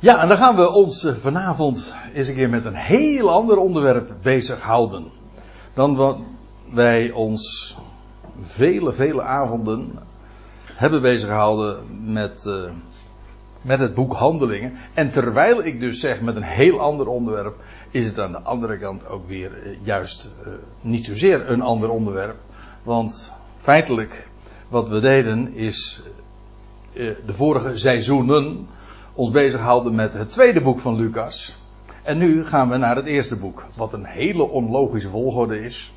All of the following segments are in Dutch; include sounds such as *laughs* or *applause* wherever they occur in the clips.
Ja, en dan gaan we ons eh, vanavond eens een keer met een heel ander onderwerp bezighouden. Dan wat wij ons vele, vele avonden hebben bezighouden met, uh, met het boek Handelingen. En terwijl ik dus zeg met een heel ander onderwerp, is het aan de andere kant ook weer uh, juist niet zozeer een ander onderwerp. Want feitelijk, wat we deden is de vorige seizoenen ons bezighouden met het tweede boek van Lucas. En nu gaan we naar het eerste boek. Wat een hele onlogische volgorde is.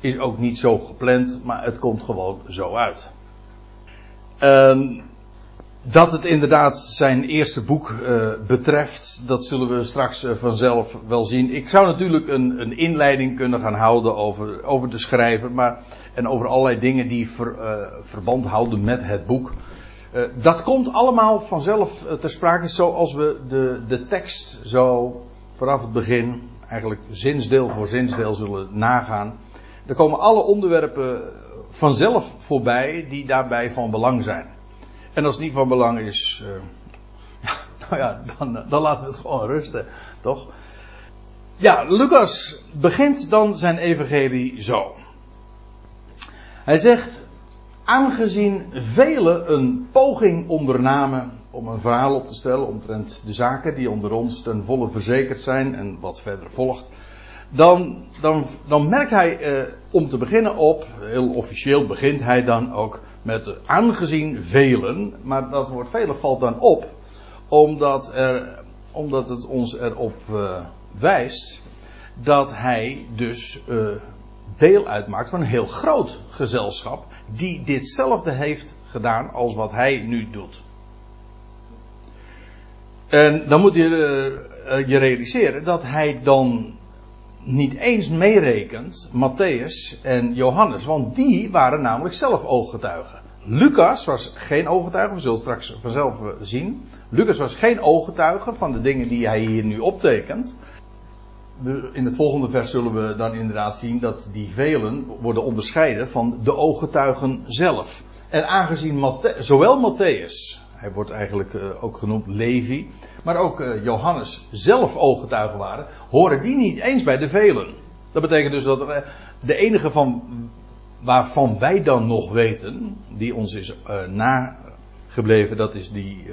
Is ook niet zo gepland, maar het komt gewoon zo uit. Um, dat het inderdaad zijn eerste boek uh, betreft, dat zullen we straks uh, vanzelf wel zien. Ik zou natuurlijk een, een, inleiding kunnen gaan houden over, over de schrijver, maar, en over allerlei dingen die uh, verband houden met het boek. Uh, dat komt allemaal vanzelf uh, ter sprake zoals we de, de tekst zo vanaf het begin, eigenlijk zinsdeel voor zinsdeel zullen nagaan. Er komen alle onderwerpen vanzelf voorbij die daarbij van belang zijn. En als het niet van belang is, ja, *laughs* nou ja, dan, dan laten we het gewoon rusten, toch? Ja, Lucas begint dan zijn evangelie zo. Hij zegt, aangezien velen een poging ondernamen om een verhaal op te stellen omtrent de zaken die onder ons ten volle verzekerd zijn en wat verder volgt, dan, dan, dan merkt hij eh, om te beginnen op, heel officieel begint hij dan ook met aangezien velen, maar dat woord velen valt dan op, omdat, er, omdat het ons erop uh, wijst dat hij dus uh, deel uitmaakt van een heel groot gezelschap die ditzelfde heeft gedaan als wat hij nu doet. En dan moet je uh, je realiseren dat hij dan niet eens meerekent Matthäus en Johannes, want die waren namelijk zelf ooggetuigen. Lucas was geen ooggetuige, we zullen straks vanzelf zien. Lucas was geen ooggetuige van de dingen die hij hier nu optekent. In het volgende vers zullen we dan inderdaad zien dat die velen worden onderscheiden van de ooggetuigen zelf. En aangezien zowel Matthäus, hij wordt eigenlijk uh, ook genoemd Levi, maar ook uh, Johannes zelf ooggetuigen waren, horen die niet eens bij de velen. Dat betekent dus dat er, de enige van waarvan wij dan nog weten, die ons is nagebleven, dat is die,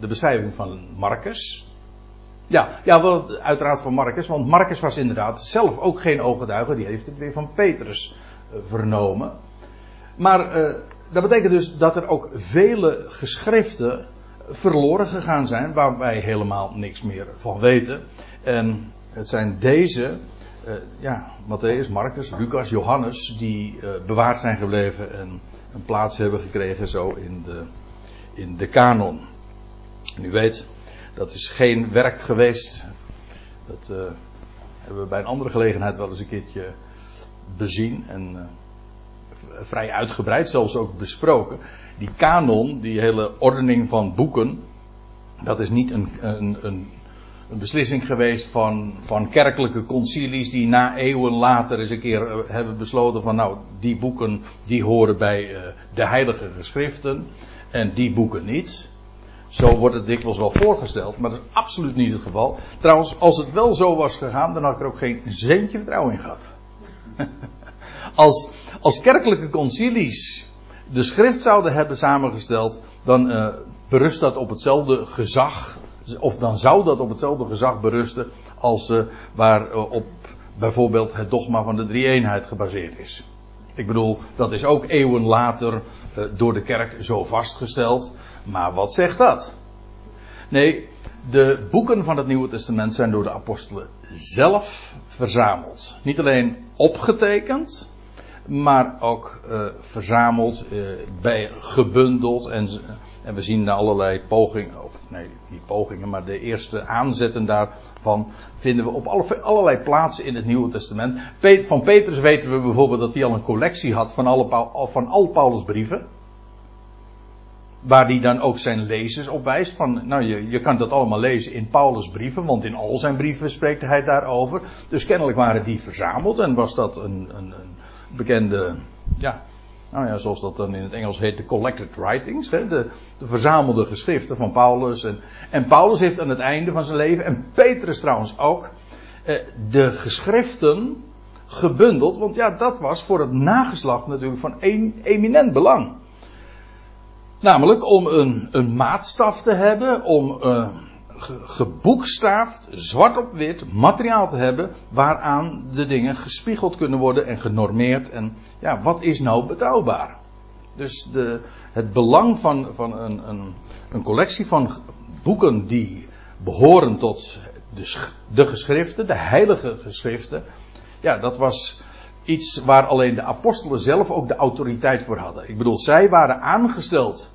de beschrijving van Marcus. Ja, ja wel, uiteraard van Marcus, want Marcus was inderdaad zelf ook geen ooggetuige, die heeft het weer van Petrus vernomen. Maar dat betekent dus dat er ook vele geschriften verloren gegaan zijn waar wij helemaal niks meer van weten. En het zijn deze, uh, ja, Matthäus, Marcus, Lucas, Johannes, die bewaard zijn gebleven en een plaats hebben gekregen zo in de, in de kanon. En u weet, dat is geen werk geweest. Dat uh, hebben we bij een andere gelegenheid wel eens een keertje bezien. En vrij uitgebreid, zelfs ook besproken. Die kanon, die hele ordening van boeken, dat is niet een, een, een, een beslissing geweest van, van kerkelijke concilies die na eeuwen later eens een keer eh, hebben besloten van nou, die boeken die horen bij de heilige geschriften en die boeken niet. Zo wordt het dikwijls wel voorgesteld, maar dat is absoluut niet het geval. Trouwens, als het wel zo was gegaan, dan had ik er ook geen zeentje vertrouwen in gehad. *laughs* als, als kerkelijke concilies de schrift zouden hebben samengesteld, dan uh, berust dat op hetzelfde gezag. Of dan zou dat op hetzelfde gezag berusten als uh, waar uh, op bijvoorbeeld het dogma van de drie-eenheid gebaseerd is. Ik bedoel, dat is ook eeuwen later door de kerk zo vastgesteld. Maar wat zegt dat? Nee, de boeken van het Nieuwe Testament zijn door de apostelen zelf verzameld. Niet alleen opgetekend, maar ook uh, verzameld, uh, bij, gebundeld. En, en we zien allerlei pogingen, of nee, niet pogingen, maar de eerste aanzetten daarvan vinden we op alle, allerlei plaatsen in het Nieuwe Testament. Van Petrus weten we bijvoorbeeld dat hij al een collectie had van, alle, van al Paulus' brieven. Waar hij dan ook zijn lezers op wijst. Van, nou, je, je kan dat allemaal lezen in Paulus' brieven, want in al zijn brieven spreekt hij daarover. Dus kennelijk waren die verzameld en was dat een, een, een bekende ja, Nou ja, zoals dat dan in het Engels heet, de collected writings. Hè, de, de, verzamelde geschriften van Paulus. En, en, Paulus heeft aan het einde van zijn leven, en Petrus trouwens ook, eh, de geschriften gebundeld. Want ja, dat was voor het nageslacht natuurlijk van een, eminent belang. Namelijk om een, een maatstaf te hebben, om uh, geboekstaafd, zwart op wit, materiaal te hebben waaraan de dingen gespiegeld kunnen worden en genormeerd. En ja, wat is nou betrouwbaar? Dus de, het belang van, van een, een, een collectie van boeken die behoren tot de, de geschriften, de heilige geschriften, ja, dat was iets waar alleen de apostelen zelf ook de autoriteit voor hadden. Ik bedoel, zij waren aangesteld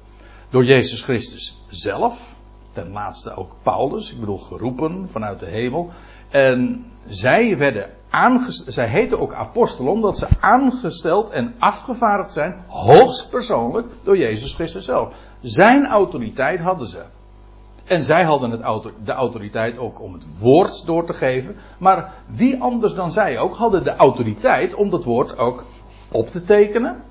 door Jezus Christus zelf. Ten laatste ook Paulus, ik bedoel geroepen vanuit de hemel. En zij werden aangesteld, zij heten ook apostelen omdat ze aangesteld en afgevaardigd zijn, hoogstpersoonlijk, door Jezus Christus zelf. Zijn autoriteit hadden ze. En zij hadden het de autoriteit ook om het woord door te geven. Maar wie anders dan zij ook hadden de autoriteit om dat woord ook op te tekenen.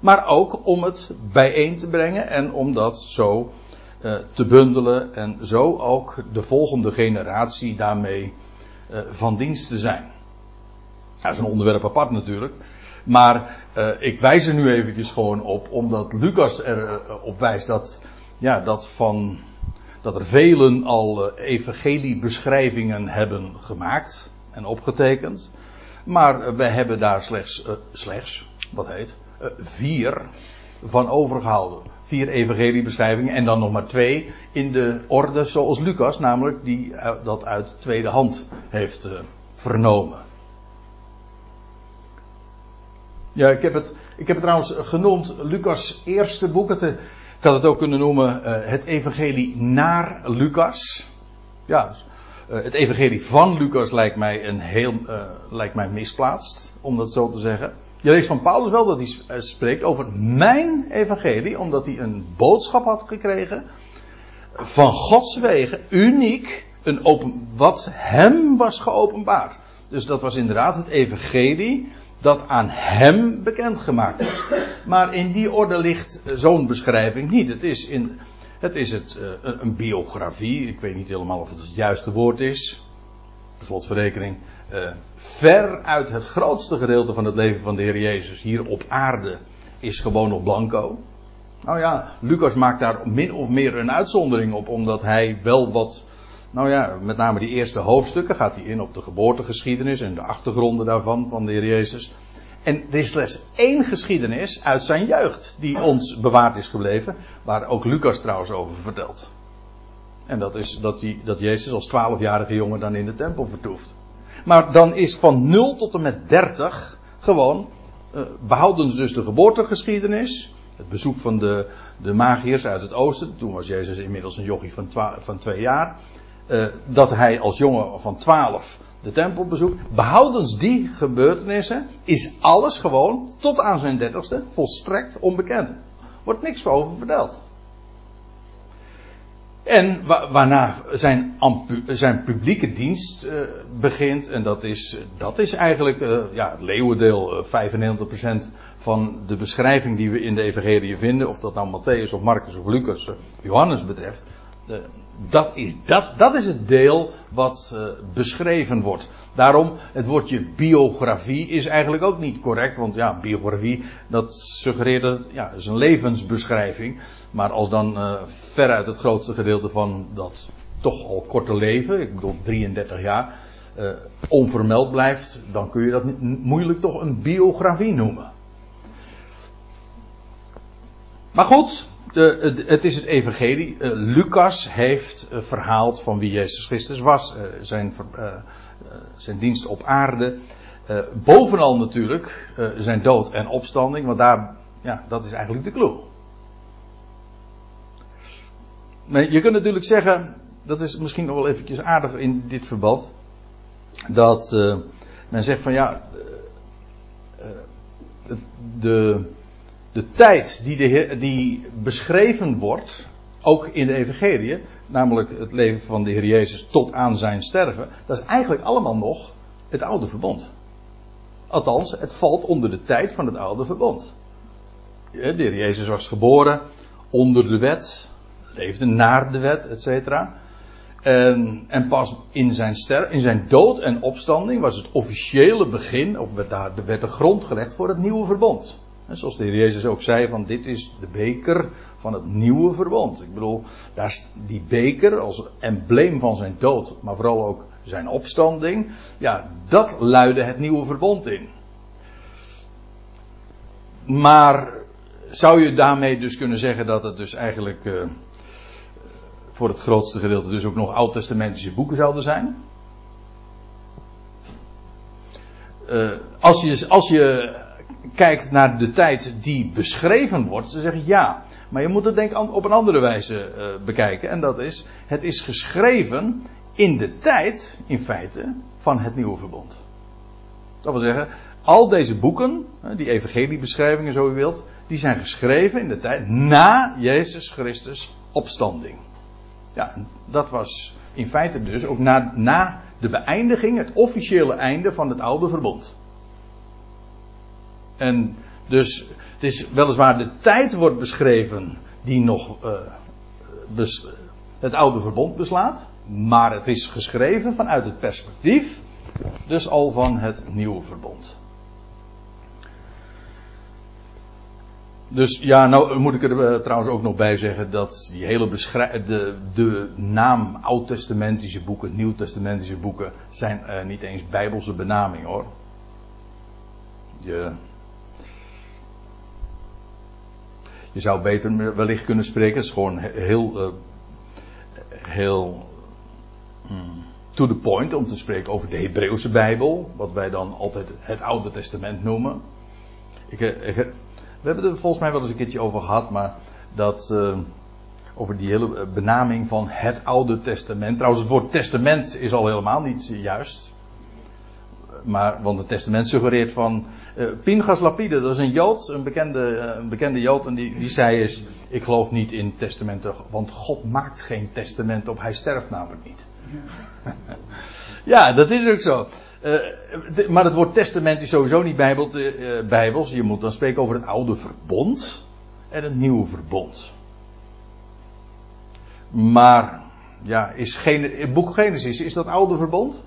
Maar ook om het bijeen te brengen en om dat zo uh, te bundelen. En zo ook de volgende generatie daarmee uh, van dienst te zijn. Dat is een onderwerp apart natuurlijk. Maar uh, ik wijs er nu eventjes gewoon op, omdat Lucas erop wijst dat, ja, dat van dat er velen al eh, evangeliebeschrijvingen hebben gemaakt en opgetekend. Maar eh, wij hebben daar slechts, uh, slechts wat heet, vier van overgehouden. Vier evangeliebeschrijvingen en dan nog maar twee in de orde zoals Lucas, namelijk die dat uit tweede hand heeft vernomen. Ja, ik heb het, ik heb het trouwens genoemd, Lucas' eerste boek. Het, ik had het ook kunnen noemen uh, het evangelie naar Lucas. Ja, uh, het evangelie van Lucas lijkt mij, een heel, uh, lijkt mij misplaatst, om dat zo te zeggen. Je leest van Paulus wel dat hij spreekt over mijn evangelie, omdat hij een boodschap had gekregen van Gods wegen, uniek, een open, wat hem was geopenbaard. Dus dat was inderdaad het evangelie dat aan hem bekendgemaakt was. Maar in die orde ligt zo'n beschrijving niet. Het is, in, het is het, uh, een biografie. Ik weet niet helemaal of het het juiste woord is. Slotverrekening. Uh, ver uit het grootste gedeelte van het leven van de Heer Jezus hier op aarde is gewoon nog blanco. Nou ja, Lucas maakt daar min of meer een uitzondering op, omdat hij wel wat nou ja, met name die eerste hoofdstukken gaat hij in op de geboortegeschiedenis en de achtergronden daarvan van de Heer Jezus. En er is slechts één geschiedenis uit zijn jeugd die ons bewaard is gebleven, waar ook Lucas trouwens over vertelt. En dat is dat, hij, dat Jezus als twaalfjarige jongen dan in de tempel vertoeft. Maar dan is van 0 tot en met 30 gewoon, uh, behouden ze dus de geboortegeschiedenis, het bezoek van de, de magiërs uit het oosten. Toen was Jezus inmiddels een jochie van, van twee jaar uh, dat hij als jongen van 12 de tempel bezoekt. Behoudens die gebeurtenissen is alles gewoon tot aan zijn dertigste volstrekt onbekend. Wordt niks over verteld. En wa waarna zijn, zijn, publieke dienst uh, begint. En dat is, dat is eigenlijk uh, ja, het leeuwendeel, uh, 95% van de beschrijving die we in de Evangelie vinden. Of dat nou Matthäus of Marcus of Lucas Johannes betreft dat is, dat, dat is het deel wat uh, beschreven wordt. Daarom, het woordje biografie is eigenlijk ook niet correct. Want ja, biografie, dat suggereert dat, ja, is een levensbeschrijving. Maar als dan uh, veruit het grootste gedeelte van dat toch al korte leven, ik bedoel 33 jaar, onvermeld blijft, dan kun je dat moeilijk toch een biografie noemen. Maar goed, de, het is het evangelie. Uh, Lucas heeft verhaald van wie Jezus Christus was. Uh, zijn, zijn dienst op aarde. bovenal natuurlijk zijn dood en opstanding. Want daar, ja, dat is eigenlijk de clue. Maar je kunt natuurlijk zeggen, dat is misschien nog wel eventjes aardig in dit verband. Dat men zegt van ja, de, de tijd die, die beschreven wordt, ook in de Evangelie, namelijk het leven van de Heer Jezus tot aan zijn sterven, dat is eigenlijk allemaal nog het oude verbond. Althans, het valt onder de tijd van het oude verbond. de heer Jezus was geboren onder de wet, leefde naar de wet, et cetera. En, en, pas in zijn, ster, in zijn dood en opstanding was het officiële begin, of werd, daar, werd de grond gelegd voor het nieuwe verbond. En zoals de Heer Jezus ook zei, van dit is de beker van het nieuwe verbond. Ik bedoel, daar is die beker als embleem van zijn dood, maar vooral ook zijn opstanding. Ja, dat luidde het nieuwe verbond in. Maar zou je daarmee dus kunnen zeggen dat het dus eigenlijk uh, voor het grootste gedeelte dus ook nog oud-testamentische boeken zouden zijn? Uh, als, je, als je kijkt naar de tijd die beschreven wordt, dan zeg je ja. Maar je moet het denk ik op een andere wijze uh, bekijken. En dat is, het is geschreven in de tijd, in feite, van het nieuwe verbond. Dat wil zeggen, al deze boeken, die evangeliebeschrijvingen zo u wilt, die zijn geschreven in de tijd na Jezus Christus opstanding. Ja, dat was in feite dus ook na, na de beëindiging, het officiële einde van het oude verbond. En dus het is weliswaar de tijd wordt beschreven die nog bes, het oude verbond beslaat, maar het is geschreven vanuit het perspectief dus al van het nieuwe verbond. Dus ja, nou moet ik er uh, trouwens ook nog bij zeggen dat die hele de, de naam Oud-testamentische boeken, Nieuw-testamentische boeken, zijn uh, niet eens bijbelse benamingen hoor. Je, je zou beter wellicht kunnen spreken, het is gewoon heel, uh, heel mm, to the point om te spreken over de Hebreeuwse Bijbel, wat wij dan altijd het Oude Testament noemen. Ik, ik, we hebben er volgens mij wel eens een keertje over gehad, maar dat. Over die hele eh, benaming van het Oude Testament. Trouwens, het woord testament is al helemaal niet juist. Maar, want het testament suggereert van. Uh, Pinchas Lapide, dat is een Jood, een bekende, een bekende Jood, en die, die zei is: Ik geloof niet in testamenten, want God maakt geen testament op, hij sterft namelijk niet. *laughs* ja, dat is ook zo. Uh, maar het woord testament is sowieso niet bijbel, uh, bijbels. Je moet dan spreken over het oude verbond en het nieuwe verbond. Maar, ja, is het boek Genesis, is dat oude verbond?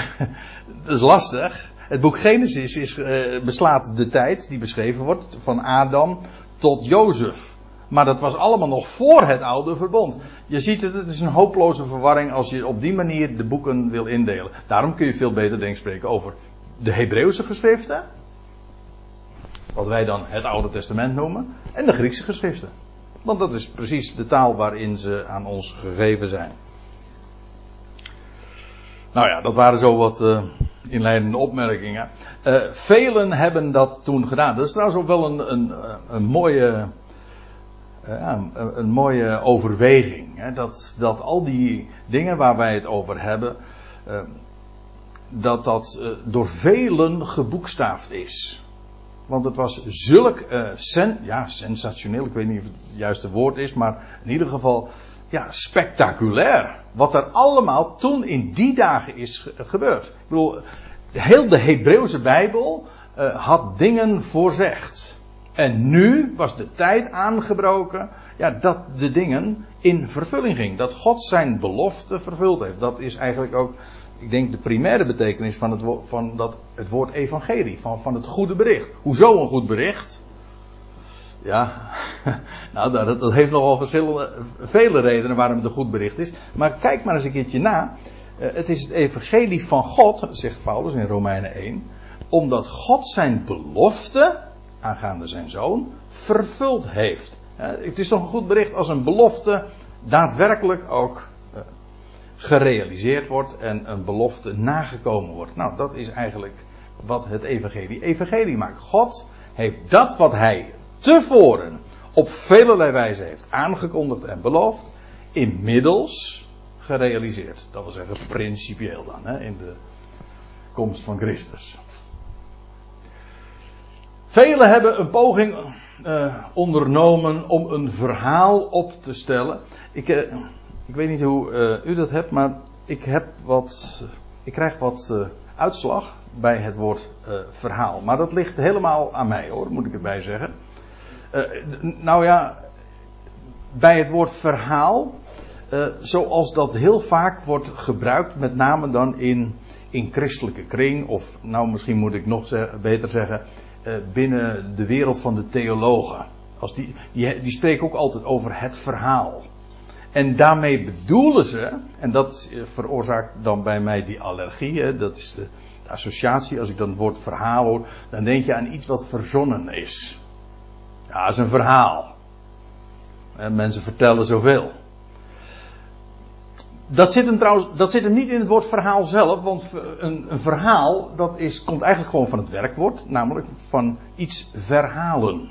*laughs* dat is lastig. Het boek Genesis is, uh, beslaat de tijd die beschreven wordt van Adam tot Jozef. Maar dat was allemaal nog voor het oude verbond. Je ziet het, het is een hopeloze verwarring als je op die manier de boeken wil indelen. Daarom kun je veel beter denk spreken over de Hebreeuwse geschriften. Wat wij dan het Oude Testament noemen. En de Griekse geschriften. Want dat is precies de taal waarin ze aan ons gegeven zijn. Nou ja, dat waren zo wat uh, inleidende opmerkingen. Uh, velen hebben dat toen gedaan. Dat is trouwens ook wel een, een, een mooie een, een, mooie overweging. Hè? Dat, dat al die dingen waar wij het over hebben, dat dat door velen geboekstaafd is. Want het was zulk, sen, ja, sensationeel, ik weet niet of het het juiste woord is, maar in ieder geval, ja, spectaculair. Wat er allemaal toen in die dagen is gebeurd. Ik bedoel, heel de Hebreeuwse Bijbel had dingen voorzegd. En nu was de tijd aangebroken ja, dat de dingen in vervulling gingen. Dat God zijn belofte vervuld heeft. Dat is eigenlijk ook, ik denk, de primaire betekenis van het, van dat, het woord evangelie. Van, van het goede bericht. Hoezo een goed bericht? Ja, *laughs* nou dat, dat heeft nogal verschillende, vele redenen waarom het een goed bericht is. Maar kijk maar eens een keertje na. Eh, het is het evangelie van God, zegt Paulus in Romeinen 1. Omdat God zijn belofte aangaande zijn zoon vervuld heeft. Het is toch een goed bericht als een belofte daadwerkelijk ook eh, gerealiseerd wordt en een belofte nagekomen wordt. Nou, dat is eigenlijk wat het evangelie evangelie maakt. God heeft dat wat hij tevoren op vele wijze heeft aangekondigd en beloofd, inmiddels gerealiseerd. Dat wil zeggen principieel dan, hè, in de komst van Christus. Velen hebben een poging uh, ondernomen om een verhaal op te stellen. Ik, uh, ik weet niet hoe uh, u dat hebt, maar ik heb wat. Ik krijg wat uitslag. bij het woord verhaal. Maar dat ligt helemaal aan mij hoor, moet ik erbij zeggen. Uh, nou ja, bij het woord verhaal, uh, zoals dat heel vaak wordt gebruikt, met name dan in, in christelijke kring, of nou misschien moet ik nog beter zeggen, binnen de wereld van de theologen. Als die, die, spreken ook altijd over het verhaal. En daarmee bedoelen ze, en dat veroorzaakt dan bij mij die allergie, dat is de, de, associatie, als ik dan het woord verhaal hoor, dan denk je aan iets wat verzonnen is. Ja, dat is een verhaal. En mensen vertellen zoveel. Dat zit, hem trouwens, dat zit hem niet in het woord verhaal zelf, want een, een verhaal dat is, komt eigenlijk gewoon van het werkwoord, namelijk van iets verhalen.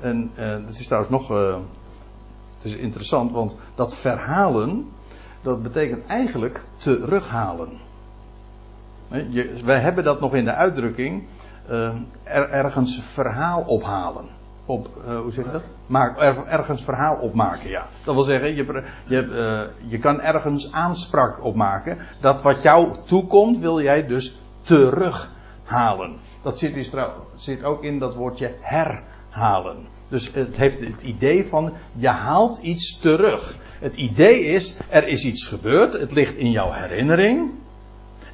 En uh, dat is trouwens nog. Uh, het is interessant, want dat verhalen. dat betekent eigenlijk terughalen. Je, wij hebben dat nog in de uitdrukking. Er, ergens verhaal ophalen. Op, hoe zeg je dat? Maak, er, ergens verhaal opmaken, ja. Dat wil zeggen, je, je, je kan ergens aanspraak opmaken. Dat wat jou toekomt, wil jij dus terughalen. Dat zit, is, zit ook in dat woordje herhalen. Dus het heeft het idee van je haalt iets terug. Het idee is, er is iets gebeurd, het ligt in jouw herinnering.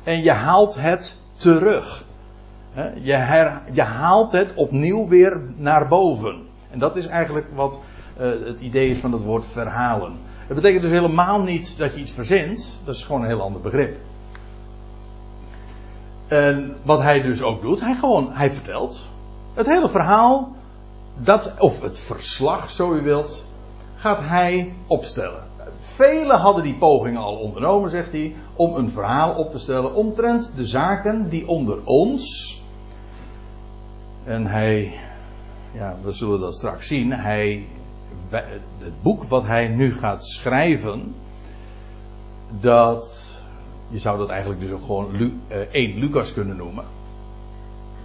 En je haalt het terug. Je, je haalt het opnieuw weer naar boven. En dat is eigenlijk wat uh, het idee is van het woord verhalen. Het betekent dus helemaal niet dat je iets verzint. Dat is gewoon een heel ander begrip. En wat hij dus ook doet, hij gewoon, hij vertelt. Het hele verhaal dat, of het verslag, zo u wilt, gaat hij opstellen. Velen hadden die pogingen al ondernomen, zegt hij, om een verhaal op te stellen omtrent de zaken die onder ons. En hij, ja, we zullen dat straks zien. Hij, het boek wat hij nu gaat schrijven, dat, je zou dat eigenlijk dus ook gewoon Lu, uh, 1 Lucas kunnen noemen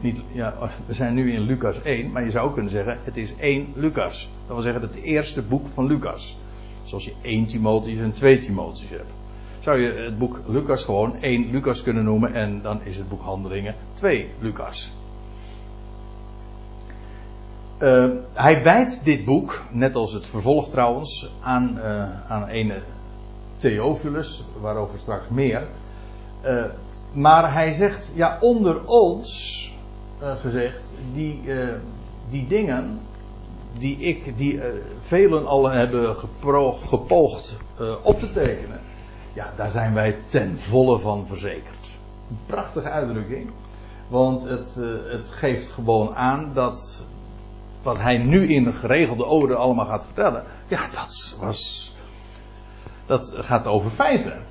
niet, ja, we zijn nu in Lucas 1, maar je zou ook kunnen zeggen: het is 1 Lucas. Dat wil zeggen het eerste boek van Lucas. Zoals je 1 Timotheus en 2 Timotheus hebt. Zou je het boek Lucas gewoon 1 Lucas kunnen noemen en dan is het boek Handelingen 2 Lucas. Uh, hij wijdt dit boek, net als het vervolg trouwens, aan, uh, aan een Theophilus, waarover straks meer. Uh, maar hij zegt, ja, onder ons gezegd, die, die dingen die ik, die velen al hebben gepoogd op te tekenen, ja, daar zijn wij ten volle van verzekerd. Een prachtige uitdrukking, want het, het geeft gewoon aan dat wat hij nu in geregelde ode allemaal gaat vertellen, ja, dat was. Dat gaat over feiten.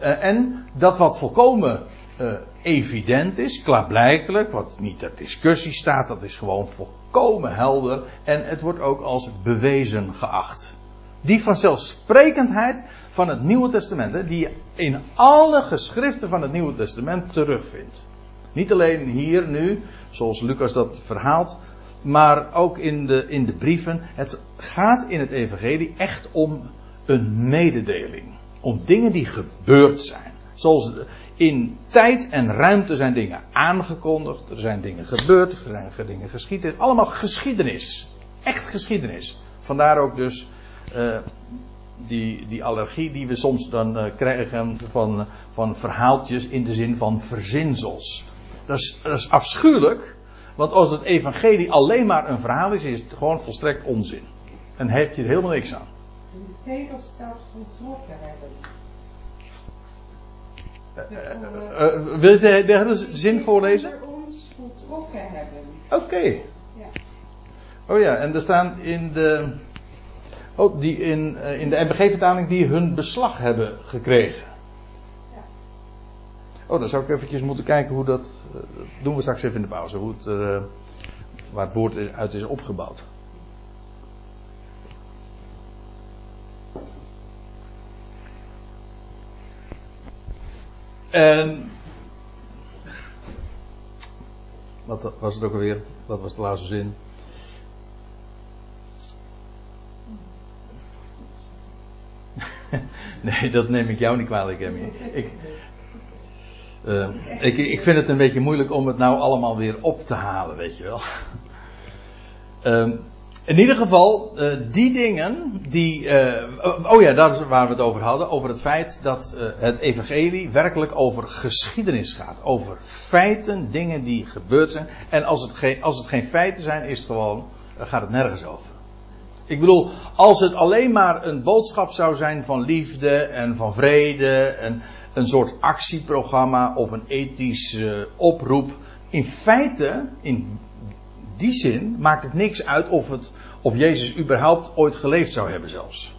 En dat wat volkomen uh, evident is, klaarblijkelijk, wat niet ter discussie staat, dat is gewoon volkomen helder en het wordt ook als bewezen geacht. Die vanzelfsprekendheid van het Nieuwe Testament, die je in alle geschriften van het Nieuwe Testament terugvindt. Niet alleen hier nu, zoals Lucas dat verhaalt, maar ook in de, in de brieven. Het gaat in het Evangelie echt om een mededeling. Om dingen die gebeurd zijn. Zoals in tijd en ruimte zijn dingen aangekondigd, er zijn dingen gebeurd, er zijn dingen geschieden. Allemaal geschiedenis. Echt geschiedenis. Vandaar ook dus uh, die, die allergie die we soms dan uh, krijgen van, van verhaaltjes in de zin van verzinsels. Dat is, dat is afschuwelijk, want als het evangelie alleen maar een verhaal is, is het gewoon volstrekt onzin. En heb je er helemaal niks aan. In de tegels staat voltrokken hebben. Uh, uh, wil je de, de hele zin voorlezen? ons voltrokken hebben. Oké. Okay. Ja. Oh ja, en er staan in de. Oh, die in, in de MBG-vertaling die hun beslag hebben gekregen. Oh, dan zou ik eventjes moeten kijken hoe dat. dat doen we straks even in de pauze. Hoe het, waar het woord uit is opgebouwd. En. Wat was het ook alweer? Wat was de laatste zin? *laughs* nee, dat neem ik jou niet kwalijk, Emmy. Ik, Uh, ik, ik vind het een beetje moeilijk om het nou allemaal weer op te halen, weet je wel. Uh, *laughs* in ieder geval, uh, die dingen die. Uh, oh ja, daar waar we het over hadden. Over het feit dat het Evangelie werkelijk over geschiedenis gaat. Over feiten, dingen die gebeurd zijn. En als het, geen, als het geen feiten zijn, is het gewoon, gaat het nergens over. Ik bedoel, als het alleen maar een boodschap zou zijn van liefde en van vrede. En een soort actieprogramma of een ethische oproep. In feite, in die zin, maakt het niks uit of het of Jezus überhaupt ooit geleefd zou hebben zelfs.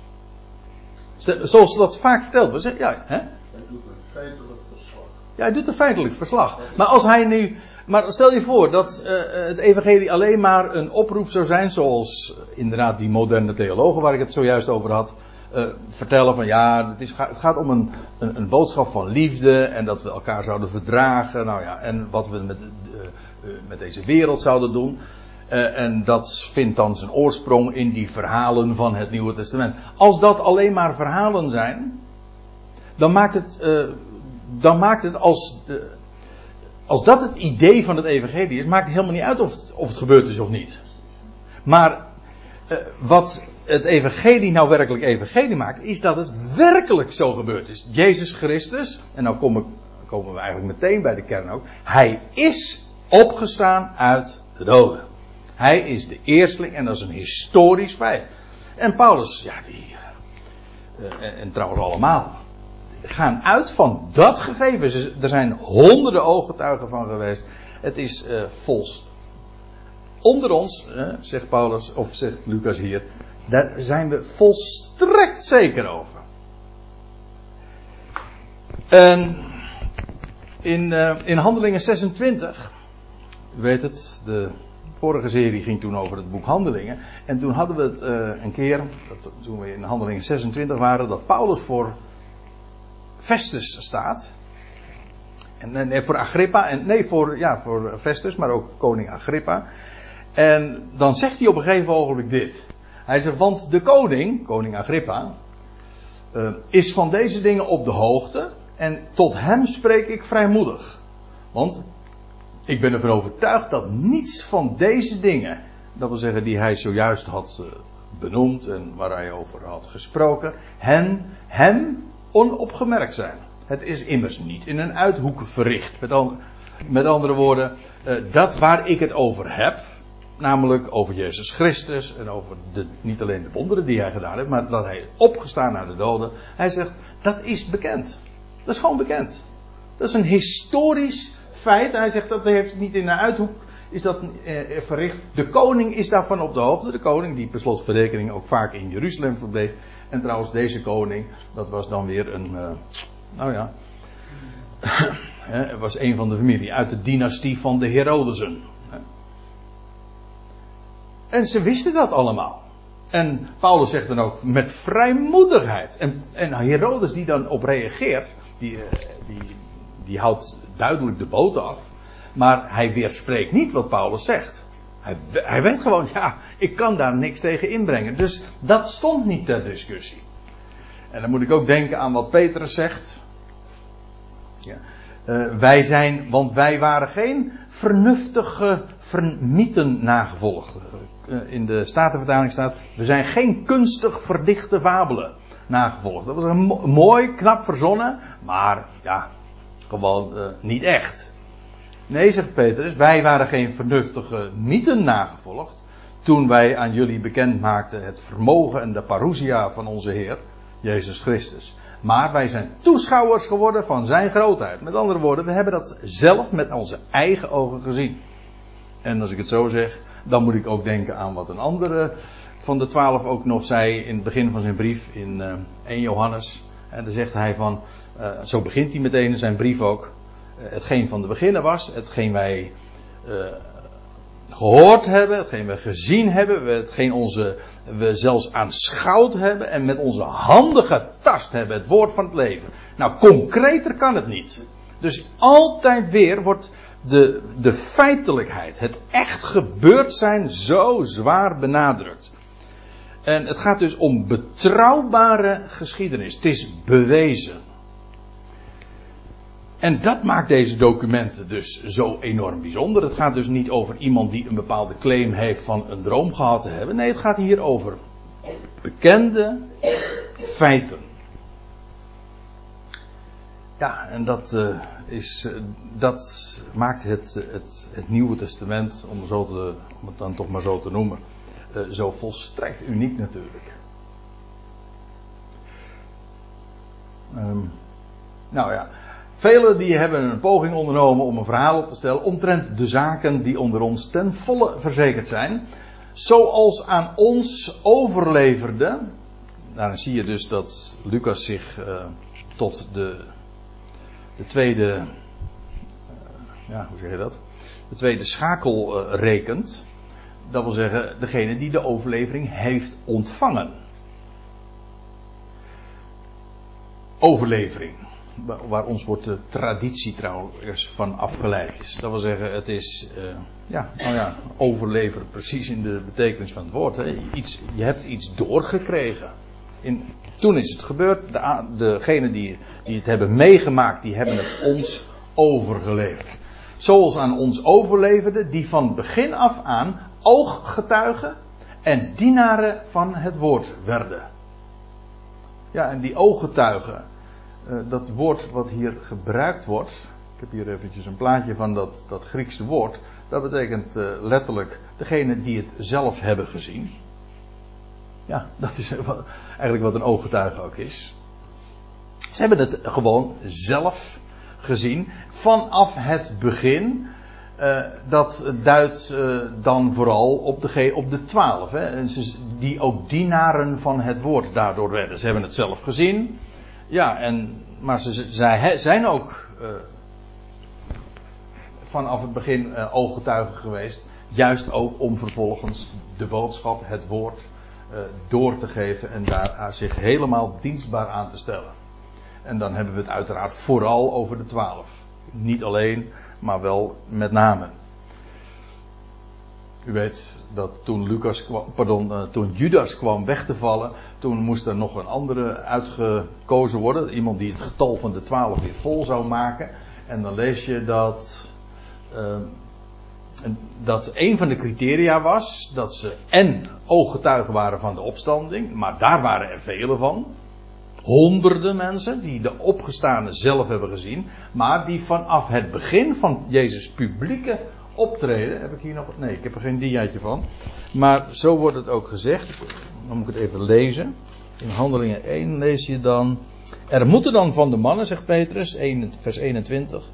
Zoals dat vaak verteld wordt. Ja, hè? Hij doet een feitelijk verslag. Ja, hij doet een feitelijk verslag. Maar als hij nu. Maar stel je voor dat uh, het evangelie alleen maar een oproep zou zijn, zoals inderdaad die moderne theologen waar ik het zojuist over had, uh, vertellen van ja, het, is, het gaat om een, een, een, boodschap van liefde en dat we elkaar zouden verdragen, nou ja, en wat we met, uh, met deze wereld zouden doen. En dat vindt dan zijn oorsprong in die verhalen van het Nieuwe Testament. Als dat alleen maar verhalen zijn, dan maakt het, dan maakt het als, als dat het idee van het Evangelie is, maakt het helemaal niet uit of het, of het gebeurd is of niet. Maar wat het Evangelie nou werkelijk Evangelie maakt, is dat het werkelijk zo gebeurd is. Jezus Christus, en nou kom ik, komen we eigenlijk meteen bij de kern ook, hij is opgestaan uit de doden. Hij is de eersteling en dat is een historisch feit. En Paulus, ja, die. Uh, en, en, trouwens allemaal. gaan uit van dat gegeven. Er zijn honderden ooggetuigen van geweest. Het is uh, vols. Onder ons, zegt Paulus, of zegt Lucas hier. Daar zijn we volstrekt zeker over. En in, in Handelingen 26. U weet het, de vorige serie ging toen over het boek Handelingen. En toen hadden we het uh, een keer, dat, toen we in Handelingen 26 waren, dat Paulus voor Festus staat. En nee, voor Agrippa, en nee, voor, ja, voor Festus, maar ook koning Agrippa. En dan zegt hij op een gegeven ogenblik dit. Hij zegt, want de koning, koning Agrippa, uh, is van deze dingen op de hoogte. En tot hem spreek ik vrijmoedig. Want ik ben ervan overtuigd dat niets van deze dingen, dat wil zeggen die hij zojuist had benoemd en waar hij over had gesproken, hen, hem onopgemerkt zijn. Het is immers niet in een uithoek verricht. Met, met andere woorden, dat waar ik het over heb, namelijk over Jezus Christus en over de, niet alleen de wonderen die hij gedaan heeft, maar dat hij opgestaan naar de doden. Hij zegt, dat is bekend. Dat is gewoon bekend. Dat is een historisch feit. Hij zegt dat heeft niet in de uithoek is dat eh, verricht. De koning is daarvan op de hoogte. De koning die per slotverrekening ook vaak in Jeruzalem verbleef. En trouwens deze koning, dat was dan weer een, uh, nou ja, *laughs* was een van de familie uit de dynastie van de Herodesen. En ze wisten dat allemaal. En Paulus zegt dan ook met vrijmoedigheid. En, en Herodes die dan op reageert, die, uh, die, die houdt duidelijk de boot af. Maar hij weerspreekt niet wat Paulus zegt. Hij, hij weet gewoon, ja, ik kan daar niks tegen inbrengen. Dus dat stond niet ter discussie. En dan moet ik ook denken aan wat Petrus zegt. Ja. Uh, wij zijn, want wij waren geen vernuftige vernieten nagevolgd. Uh, in de Statenvertaling staat, we zijn geen kunstig verdichte fabelen nagevolgd. Dat was een mo mooi, knap verzonnen, maar ja, gewoon uh, niet echt. Nee, zegt Petrus, wij waren geen vernuftige mythen nagevolgd. Toen wij aan jullie bekend maakten het vermogen en de parousia van onze Heer, Jezus Christus. Maar wij zijn toeschouwers geworden van zijn grootheid. Met andere woorden, we hebben dat zelf met onze eigen ogen gezien. En als ik het zo zeg, dan moet ik ook denken aan wat een andere van de twaalf ook nog zei in het begin van zijn brief in uh, 1 Johannes. En dan zegt hij van, uh, zo begint hij meteen in zijn brief ook. Uh, hetgeen van de beginnen was, hetgeen wij gehoord hebben, hetgeen we gezien hebben, hetgeen onze, we zelfs aanschouwd hebben en met onze handen getast hebben, het woord van het leven. Nou, concreter kan het niet. Dus altijd weer wordt de, de feitelijkheid, het echt gebeurd zijn, zo zwaar benadrukt. En het gaat dus om betrouwbare geschiedenis. Het is bewezen. En dat maakt deze documenten dus zo enorm bijzonder. Het gaat dus niet over iemand die een bepaalde claim heeft van een droom gehad te hebben. Nee, het gaat hier over bekende feiten. Ja, en dat, uh, is, uh, dat maakt het, het, het Nieuwe Testament, om, zo te, om het dan toch maar zo te noemen, uh, zo volstrekt uniek natuurlijk. Um, nou ja, velen die hebben een poging ondernomen om een verhaal op te stellen omtrent de zaken die onder ons ten volle verzekerd zijn. Zoals aan ons overleverde. Daarin zie je dus dat Lucas zich tot de, de tweede. Uh, ja, hoe zeg je dat? De tweede schakel uh, rekent. Dat wil zeggen, degene die de overlevering heeft ontvangen. Overlevering. Waar ons wordt de traditie trouwens van afgeleid is. Dat wil zeggen, het is. ja, nou ja, overleveren precies in de betekenis van het woord. Iets, je hebt iets doorgekregen. Toen is het gebeurd. De, degenen die, die het hebben meegemaakt, die hebben het ons overgeleverd. Zoals aan ons overleverden, die van begin af aan ooggetuigen en dienaren van het woord werden. Ja, en die ooggetuigen, uh, dat woord wat hier gebruikt wordt. Ik heb hier eventjes een plaatje van dat, dat Griekse woord. Dat betekent uh, letterlijk degene die het zelf hebben gezien. Ja, dat is eigenlijk wat een ooggetuige ook is. Ze hebben het gewoon zelf gezien. Vanaf het begin. Uh, dat duidt uh, dan vooral op de, op de twaalf. Die ook dienaren van het woord daardoor werden. Ze hebben het zelf gezien. Ja, en, maar ze, zij zijn ook uh, vanaf het begin ooggetuigen geweest. Juist ook om vervolgens de boodschap, het woord, door te geven en daar zich helemaal dienstbaar aan te stellen. En dan hebben we het uiteraard vooral over de twaalf. Niet alleen, maar wel met name. U weet dat toen, Lucas uh, toen Judas kwam weg te vallen, toen moest er nog een andere uitgekozen worden. Iemand die het getal van de twaalf weer vol zou maken. En dan lees je dat. Uh, dat een van de criteria was dat ze en ooggetuigen waren van de opstanding, maar daar waren er vele van. Honderden mensen die de opgestane zelf hebben gezien, maar die vanaf het begin van Jezus' publieke optreden, heb ik hier nog, nee, ik heb er geen diaatje van, maar zo wordt het ook gezegd. Dan moet ik het even lezen. In Handelingen 1 lees je dan, er moeten dan van de mannen, zegt Petrus, 1, vers 21,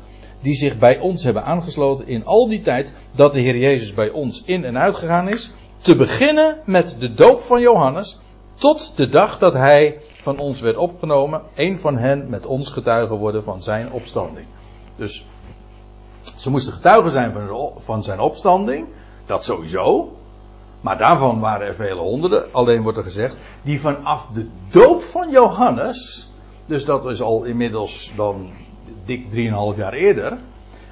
die zich bij ons hebben aangesloten in al die tijd dat de Heer Jezus bij ons in en uit gegaan is. Te beginnen met de doop van Johannes tot de dag dat hij van ons werd opgenomen. Een van hen met ons getuigen worden van zijn opstanding. Dus ze moesten getuigen zijn van zijn opstanding. Dat sowieso. Maar daarvan waren er vele honderden. Alleen wordt er gezegd. Die vanaf de doop van Johannes. Dus dat is al inmiddels dan dik 3,5 jaar eerder.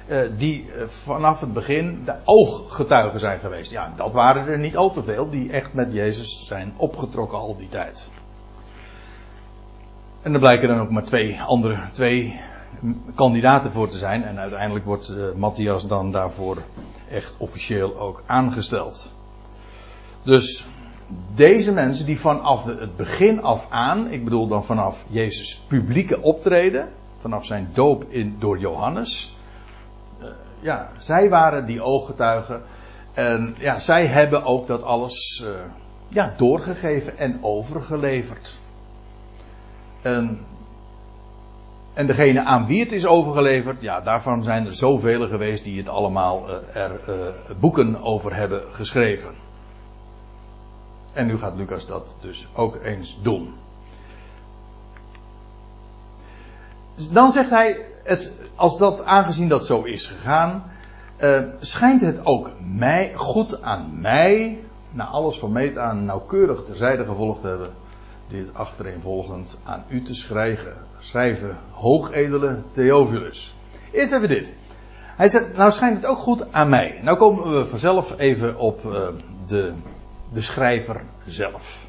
Uh, die uh, vanaf het begin de ooggetuigen zijn geweest. Ja, dat waren er niet al te veel die echt met Jezus zijn opgetrokken al die tijd. En er blijken dan ook maar twee andere, twee kandidaten voor te zijn. En uiteindelijk wordt uh, Matthias dan daarvoor echt officieel ook aangesteld. Dus deze mensen die vanaf het begin af aan, ik bedoel dan vanaf Jezus' publieke optreden, vanaf zijn doop in, door Johannes. Uh, ja, zij waren die ooggetuigen. En ja, zij hebben ook dat alles uh, ja, doorgegeven en overgeleverd. En, en degene aan wie het is overgeleverd, ja, daarvan zijn er zoveel geweest die het allemaal uh, er boeken over hebben geschreven. En nu gaat Lucas dat dus ook eens doen. Dan zegt hij, het, als dat, aangezien dat zo is gegaan, uh, schijnt het ook mij, goed aan mij, na alles van meet aan nauwkeurig terzijde gevolgd te hebben, dit achtereenvolgend aan u te schrijven, schrijven hoogedele Theophilus. Eerst even dit. Hij zegt, nou schijnt het ook goed aan mij. Nou komen we vanzelf even op uh, de, de schrijver zelf.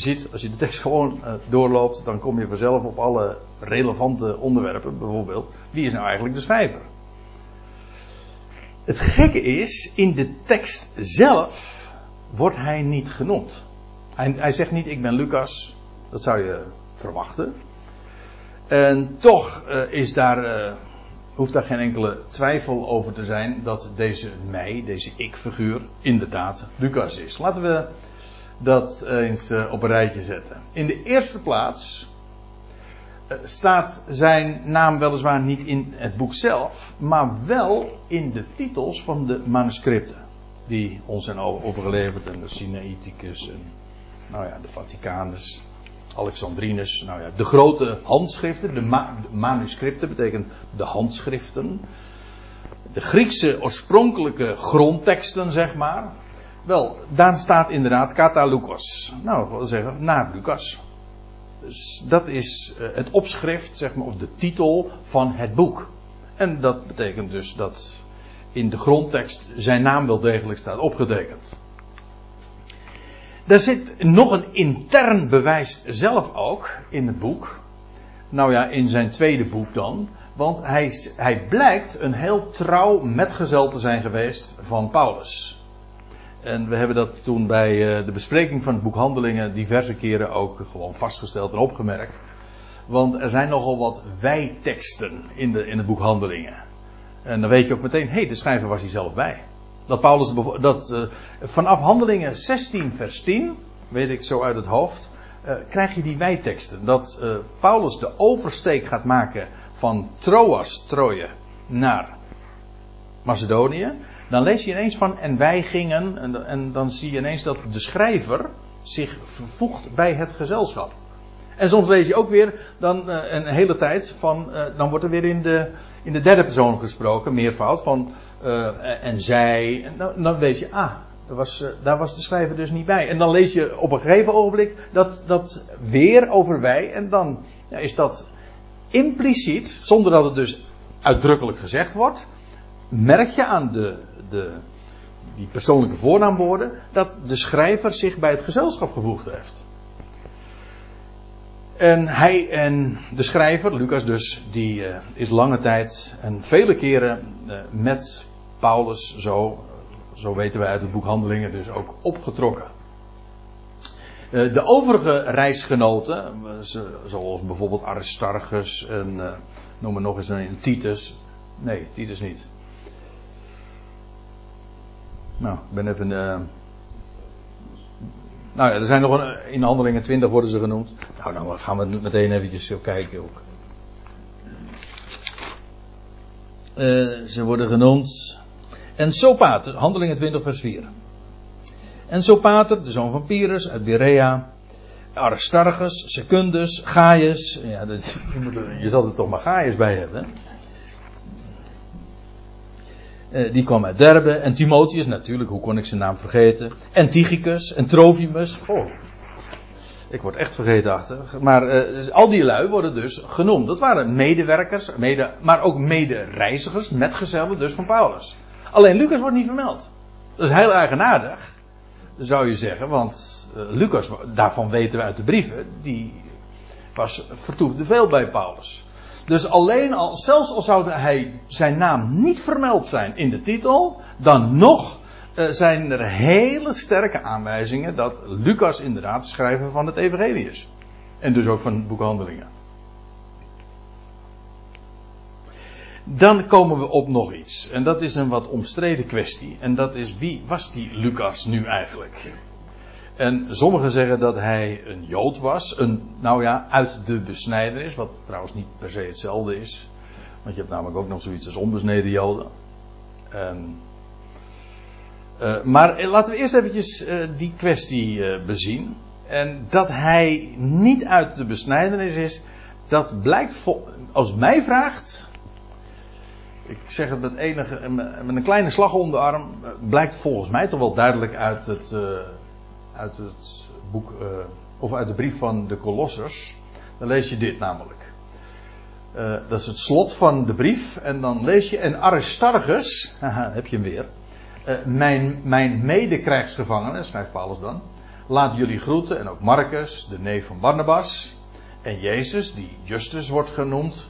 Ziet, als je de tekst gewoon uh, doorloopt, dan kom je vanzelf op alle relevante onderwerpen. Bijvoorbeeld, wie is nou eigenlijk de schrijver? Het gekke is, in de tekst zelf wordt hij niet genoemd. Hij, hij zegt niet, ik ben Lucas. Dat zou je verwachten. En toch uh, is daar, uh, hoeft daar geen enkele twijfel over te zijn dat deze mij, deze ik-figuur, inderdaad Lucas is. Laten we dat eens uh, op een rijtje zetten. In de eerste plaats staat zijn naam weliswaar niet in het boek zelf, maar wel in de titels van de manuscripten die ons zijn overgeleverd. En de Sinaiticus en nou ja, de Vaticanus, Alexandrinus. Nou ja, de grote handschriften, de, de manuscripten betekent de handschriften. De Griekse oorspronkelijke grondteksten, zeg maar. Wel, daar staat inderdaad Kata Lucas. Nou, wil zeggen, naar Lucas. Dus dat is uh, het opschrift, zeg maar, of de titel van het boek. En dat betekent dus dat in de grondtekst zijn naam wel degelijk staat opgetekend. Daar zit nog een intern bewijs zelf ook in het boek. Nou ja, in zijn tweede boek dan. Want hij, hij blijkt een heel trouw metgezel te zijn geweest van Paulus. En we hebben dat toen bij de bespreking van het boek Handelingen diverse keren ook gewoon vastgesteld en opgemerkt. Want er zijn nogal wat wijteksten in, de, in het boek Handelingen. En dan weet je ook meteen, hé, hey, de schrijver was hij zelf bij. Dat Paulus, dat uh, vanaf Handelingen 16 vers 10, weet ik zo uit het hoofd, uh, krijg je die wijteksten. Dat Paulus de oversteek gaat maken van Troas, Troje, naar Macedonië. Dan lees je ineens van, en wij gingen, en, en dan zie je ineens dat de schrijver zich vervoegt bij het gezelschap. En soms lees je ook weer dan uh, een hele tijd van, uh, dan wordt er weer in de, in de derde persoon gesproken, meervoud, van uh, en zij. En dan, dan weet je, ah, daar was, daar was de schrijver dus niet bij. En dan lees je op een gegeven ogenblik dat, dat weer over wij. En dan ja, is dat impliciet, zonder dat het dus uitdrukkelijk gezegd wordt, merk je aan de, de, die persoonlijke voornaamwoorden dat de schrijver zich bij het gezelschap gevoegd heeft. En hij en de schrijver, Lucas dus, die uh, is lange tijd en vele keren uh, met Paulus zo, zo weten we uit het boek Handelingen, dus ook opgetrokken. Uh, de overige reisgenoten, zoals bijvoorbeeld Aristarchus en noem maar nog eens een Titus. Nee, Titus niet. Nou, ik ben even nou ja, er zijn nog een, in handelingen 20 worden ze genoemd. Nou, dan gaan we meteen eventjes kijken ook. Uh, ze worden genoemd. En Sopater, handelingen 20 vers 4. En Sopater, de zoon van Pyrrhus uit Berea. Aristarchus, Secundus, Gaius. Ja, je, moet er, je zal er toch maar Gaius bij hebben. Uh, die kwam uit Derbe. En Timotheus, natuurlijk, hoe kon ik zijn naam vergeten? En Tychicus en Trofimus. Oh, ik word echt vergeten achter. Maar uh, dus al die lui worden dus genoemd. Dat waren medewerkers, mede, maar ook medereizigers, metgezellen dus van Paulus. Alleen Lucas wordt niet vermeld. Dat is heel eigenaardig, zou je zeggen. Want uh, Lucas, daarvan weten we uit de brieven, die was, vertoefde veel bij Paulus. Dus alleen al, zelfs al zou hij zijn naam niet vermeld zijn in de titel, dan nog uh, zijn er hele sterke aanwijzingen dat Lucas inderdaad de schrijver van het Evangelie is. En dus ook van het boek Handelingen. Dan komen we op nog iets. En dat is een wat omstreden kwestie. En dat is wie was die Lucas nu eigenlijk? En sommigen zeggen dat hij een Jood was. Een, nou ja, uit de besnijdenis. Wat trouwens niet per se hetzelfde is. Want je hebt namelijk ook nog zoiets als onbesneden Joden. En, uh, maar laten we eerst eventjes uh, die kwestie bezien. En dat hij niet uit de besnijdenis is. Dat blijkt, als mij vraagt. Ik zeg het met, enige, met een kleine slag om de arm. Blijkt volgens mij toch wel duidelijk uit het uit het boek, uh, of uit de brief van de Colossers. Dan lees je dit namelijk. Uh, dat is het slot van de brief. En dan lees je, en Aristarchus, *laughs* haha, heb je hem weer. Uh, mijn, mijn medekrijgsgevangene, schrijft Paulus dan. laat jullie groeten en ook Marcus, de neef van Barnabas. En Jezus, die Justus wordt genoemd.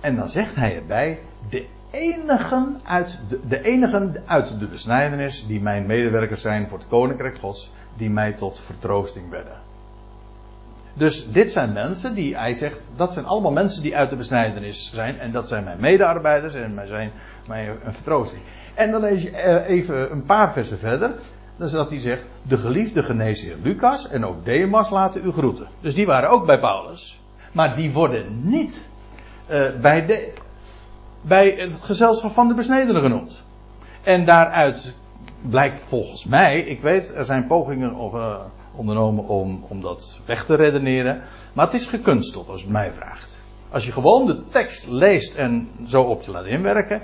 En dan zegt hij erbij, de enigen uit de, de enigen uit de besnijdenis die mijn medewerkers zijn voor het koninkrijk gods, die mij tot vertroosting werden. Dus dit zijn mensen die, hij zegt, dat zijn allemaal mensen die uit de besnijdenis zijn. En dat zijn mijn medearbeiders en mij zijn mij een vertroosting. En dan lees je eh, even een paar versen verder. Dan is dat hij zegt, de geliefde geneesheer Lucas en ook Demas laten u groeten. Dus die waren ook bij Paulus. Maar die worden niet uh, bij, de, bij het gezelschap van de besnedenen genoemd. En daaruit blijkt volgens mij, ik weet, er zijn pogingen uh, ondernomen om, om dat weg te redeneren. Maar het is gekunsteld als het mij vraagt. Als je gewoon de tekst leest en zo op je laat inwerken,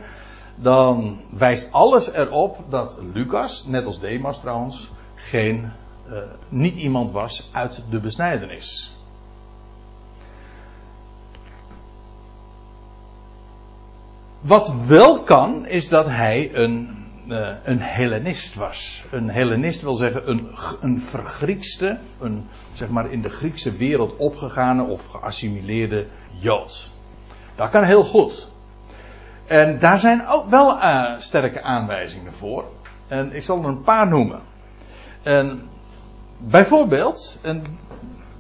dan wijst alles erop dat Lucas, net als Demas trouwens, geen, uh, niet iemand was uit de besnijdenis. Wat wel kan, is dat hij een, uh, een Hellenist was. Een Hellenist wil zeggen een, een vergriekste, een zeg maar in de Griekse wereld opgegane of geassimileerde Jood. Dat kan heel goed. En daar zijn ook wel uh, sterke aanwijzingen voor. En ik zal er een paar noemen. En bijvoorbeeld, en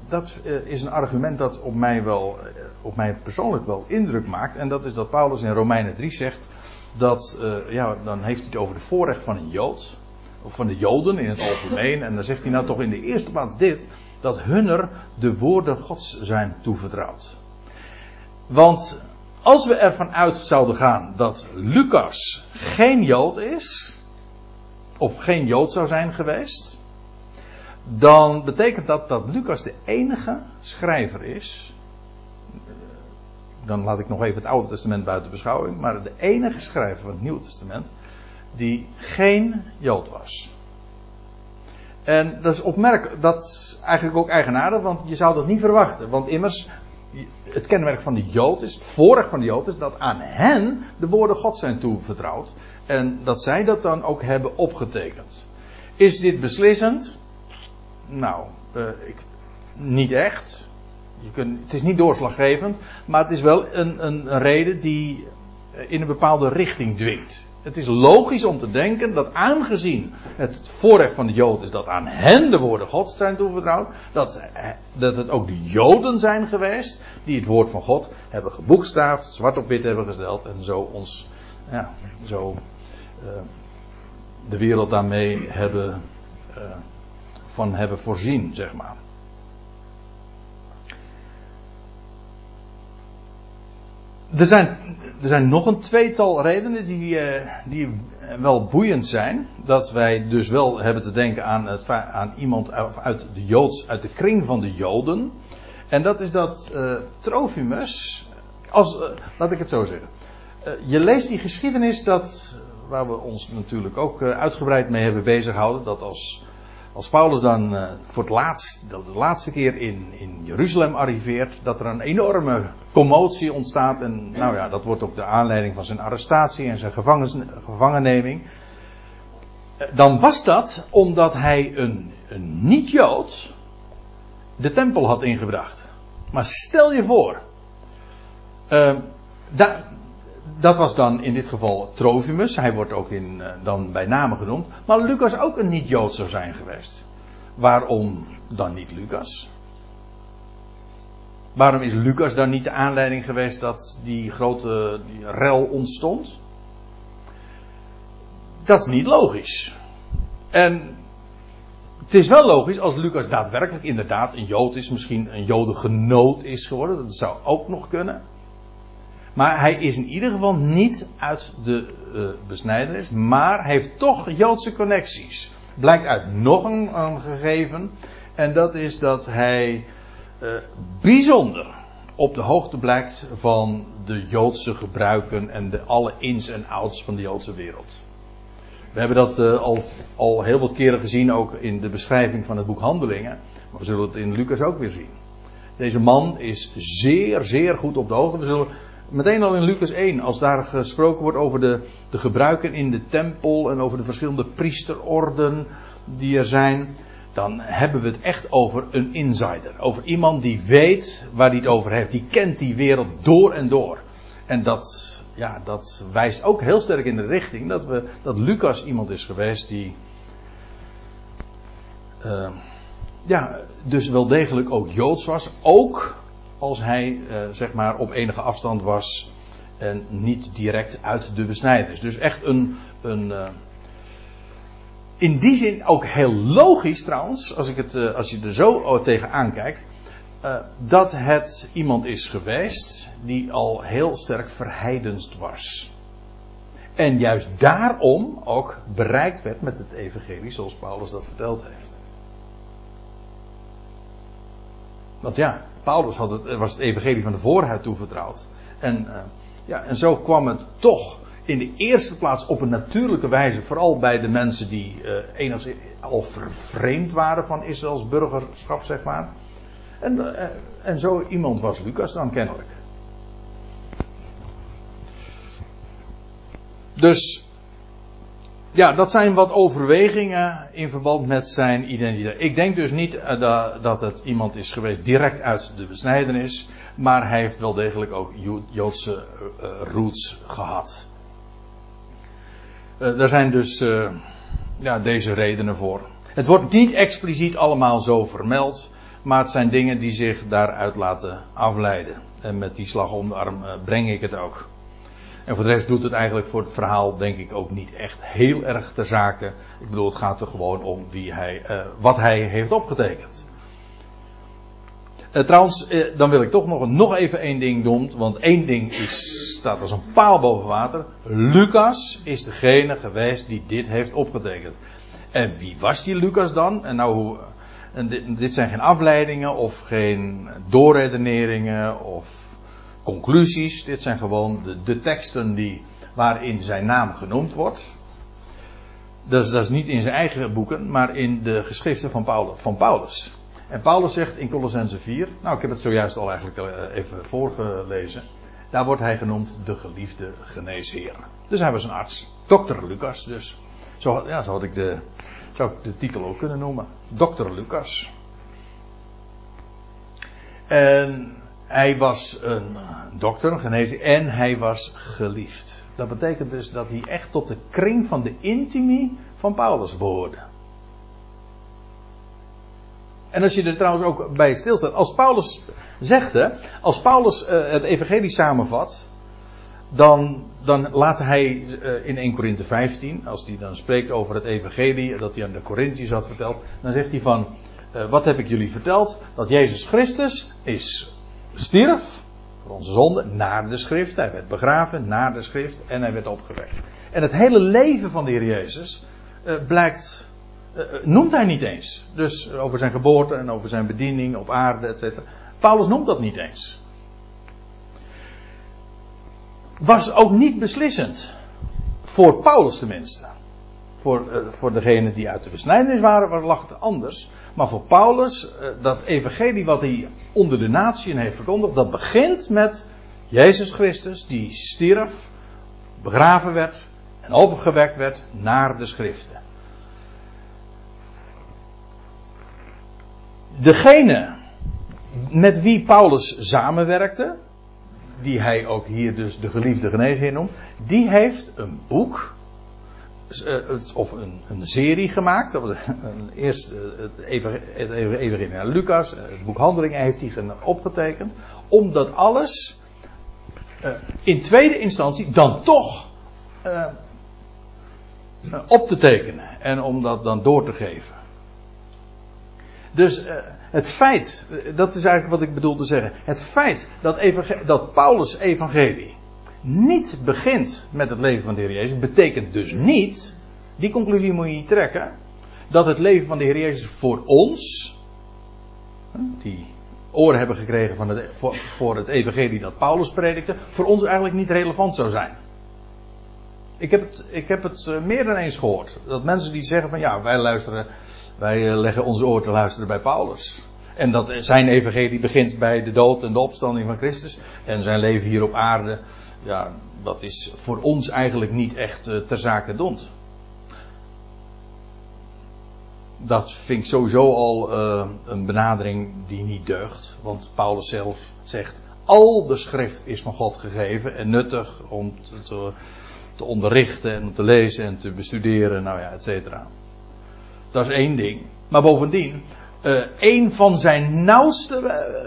dat uh, is een argument dat op mij, wel, op mij persoonlijk wel indruk maakt. En dat is dat Paulus in Romeinen 3 zegt dat, ja, dan heeft hij het over de voorrecht van een Jood. Of van de Joden in het algemeen. En dan zegt hij nou toch in de eerste plaats dit. Dat hunner de woorden Gods zijn toevertrouwd. Want als we ervan uit zouden gaan dat Lucas geen Jood is, of geen Jood zou zijn geweest, dan betekent dat dat Lucas de enige schrijver is. Dan laat ik nog even het Oude Testament buiten beschouwing, maar de enige schrijver van het Nieuwe Testament die geen Jood was. En dat is opmerkelijk, dat is eigenlijk ook eigenaardig, want je zou dat niet verwachten. Want immers, het kenmerk van de Jood is, het voorrecht van de Jood is dat aan hen de woorden God zijn toevertrouwd. En dat zij dat dan ook hebben opgetekend. Is dit beslissend? Nou, uh, ik, niet echt. Je het is niet doorslaggevend, maar het is wel een, een, reden die in een bepaalde richting dwingt. Het is logisch om te denken dat aangezien het voorrecht van de Jood is dat aan hen de woorden Gods zijn toevertrouwd, dat, dat het ook de Joden zijn geweest die het woord van God hebben geboekstaafd, zwart op wit hebben gesteld en zo ons, ja, zo uh, de wereld daarmee hebben, van hebben voorzien, zeg maar. Er zijn, er zijn nog een tweetal redenen die, uh, die wel boeiend zijn. Dat wij dus wel hebben te denken aan, het, aan iemand uit de, Joods, uit de kring van de Joden. En dat is dat uh, Trofimus, als, uh, laat ik het zo zeggen. je leest die geschiedenis dat, waar we ons natuurlijk ook uitgebreid mee hebben bezighouden. Dat als, als Paulus dan voor het laatst, de laatste keer in, in Jeruzalem arriveert, dat er een enorme commotie ontstaat. En nou ja, dat wordt ook de aanleiding van zijn arrestatie en zijn gevangenneming. Dan was dat omdat hij een, een niet-Jood de tempel had ingebracht. Maar stel je voor. Uh, da, dat was dan in dit geval Trofimus. Hij wordt ook in, uh, dan bij name genoemd. Maar Lucas ook een niet-Jood zou zijn geweest. Waarom dan niet Lucas? Waarom is Lucas dan niet de aanleiding geweest dat die grote rel ontstond? Dat is niet logisch. En het is wel logisch als Lucas daadwerkelijk inderdaad een Jood is, misschien een Jodengenoot is geworden. Dat zou ook nog kunnen. Maar hij is in ieder geval niet uit de uh, maar heeft toch Joodse connecties. Blijkt uit nog een, gegeven. En dat is dat hij uh, bijzonder op de hoogte blijkt van de Joodse gebruiken en de alle ins en outs van de Joodse wereld. We hebben dat uh, al, al heel wat keren gezien, ook in de beschrijving van het boek Handelingen. Maar we zullen het in Lucas ook weer zien. Deze man is zeer, zeer goed op de hoogte. We zullen meteen al in Lucas 1, als daar gesproken wordt over de, de gebruiken in de tempel en over de verschillende priesterorden die er zijn dan hebben we het echt over een insider. Over iemand die weet waar hij het over heeft. Die kent die wereld door en door. En dat, ja, dat wijst ook heel sterk in de richting dat, we, dat Lucas iemand is geweest die. Uh, ja, dus wel degelijk ook joods was. Ook als hij, uh, zeg maar, op enige afstand was. En niet direct uit de besnijdenis. Dus echt een. een uh, in die zin ook heel logisch trouwens, als, ik het, uh, als je er zo tegen aankijkt, uh, dat het iemand is geweest die al heel sterk verheidenst was. En juist daarom ook bereikt werd met het evangelie zoals Paulus dat verteld heeft. Want ja, Paulus had het, was het evangelie van de voorhuid toevertrouwd. En, uh, ja, en zo kwam het toch in de eerste plaats op een natuurlijke wijze, vooral bij de mensen die uh, enigszins al vervreemd waren van Israëls burgerschap, zeg maar. En, uh, en zo iemand was Lucas dan kennelijk. Dus, ja, dat zijn wat overwegingen in verband met zijn identiteit. Ik denk dus niet uh, dat, het iemand is geweest direct uit de besnijdenis, maar hij heeft wel degelijk ook Joodse roots gehad. Uh, er zijn dus ja, deze redenen voor. Het wordt niet expliciet allemaal zo vermeld, maar het zijn dingen die zich daaruit laten afleiden. En met die slag om de arm breng ik het ook. En voor de rest doet het eigenlijk voor het verhaal, denk ik, ook niet echt heel erg ter zake. Ik bedoel, het gaat er gewoon om wie hij, wat hij heeft opgetekend. Uh, trouwens, uh, dan wil ik toch nog, nog even één ding doen. Want één ding is, staat als een paal boven water. Lucas is degene geweest die dit heeft opgetekend. En wie was die Lucas dan? En nou, en dit, dit, zijn geen afleidingen of geen doorredeneringen of conclusies. Dit zijn gewoon de, teksten die, waarin zijn naam genoemd wordt. Dus dat is niet in zijn eigen boeken, maar in de geschriften van Paulus. Van Paulus. En Paulus zegt in Colossense 4, nou ik heb het zojuist al eigenlijk even voorgelezen. Daar wordt hij genoemd de geliefde geneesheer. Dus hij was een arts. Dokter Lucas dus. Zo, ja, zo had ik de, ik de titel ook kunnen noemen. Dokter Lucas. En hij was een dokter, een en hij was geliefd. Dat betekent dus dat hij echt tot de kring van de intimie van Paulus behoorde. En als je er trouwens ook bij stilstaat, als Paulus zegt, hè, als Paulus uh, het evangelie samenvat, dan, dan laat hij uh, in 1 Korinthe 15, als hij dan spreekt over het evangelie, dat hij aan de Corinthiërs had verteld, dan zegt hij van, wat heb ik jullie verteld? Dat Jezus Christus is stierf voor onze zonde naar de schrift, hij werd begraven naar de schrift en hij werd opgewekt. En het hele leven van de Heer Jezus blijkt uh, noemt hij niet eens. Dus over zijn geboorte en over zijn bediening op aarde, etc. Paulus noemt dat niet eens. Was ook niet beslissend. Voor Paulus tenminste. Voor, uh, voor degenen die uit de besnijdenis waren, lag het anders. Maar voor Paulus, uh, dat evangelie wat hij onder de natieën heeft verkondigd, dat begint met Jezus Christus die stierf, begraven werd en opgewekt werd naar de schriften. degene met wie Paulus samenwerkte, die hij ook hier dus de geliefde geneesheer noemt, die heeft een boek, of een, een serie gemaakt. Dat was een, eerst het Evangelie naar Lucas, het boek Handelingen heeft hij opgetekend, om dat alles in tweede instantie dan toch op te tekenen en om dat dan door te geven. Dus het feit, dat is eigenlijk wat ik bedoel te zeggen. Het feit dat, dat Paulus' evangelie niet begint met het leven van de Heer Jezus, betekent dus niet, die conclusie moet je niet trekken, dat het leven van de Heer Jezus voor ons, die oren hebben gekregen van het, voor, voor het evangelie dat Paulus predikte, voor ons eigenlijk niet relevant zou zijn. Ik heb het, ik heb het meer dan eens gehoord. Dat mensen die zeggen van ja, wij luisteren wij leggen onze oor te luisteren bij Paulus. En dat zijn evangelie begint bij de dood en de opstanding van Christus. En zijn leven hier op aarde, ja, dat is voor ons eigenlijk niet echt ter zake dond. dat vind ik sowieso al uh, een benadering die niet deugt. Want Paulus zelf zegt: al de schrift is van God gegeven en nuttig om te, te onderrichten en om te lezen en te bestuderen, nou ja, et cetera. Dat is één ding. Maar bovendien, uh, een van zijn nauwste,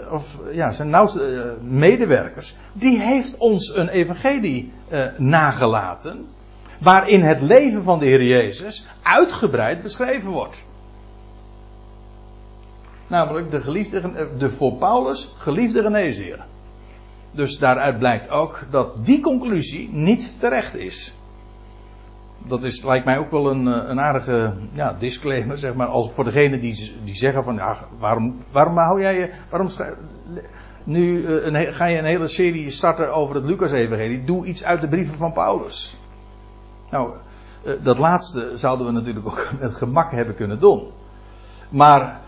uh, of ja, zijn nauwste medewerkers, die heeft ons een evangelie nagelaten. Waarin het leven van de Heer Jezus uitgebreid beschreven wordt. Namelijk de, geliefde, de voor Paulus geliefde geneesheer. Dus daaruit blijkt ook dat die conclusie niet terecht is. Dat is, lijkt mij ook wel een, eh, een aardige ja, disclaimer, zeg maar, als voor degene die, die zeggen van, ja, waarom, waarom hou jij je, waarom nu een, ga je een hele serie starten over het Lucas-evangelie, doe iets uit de brieven van Paulus. Nou, uh, dat laatste zouden we natuurlijk ook *laughs* met gemak hebben kunnen doen. Maar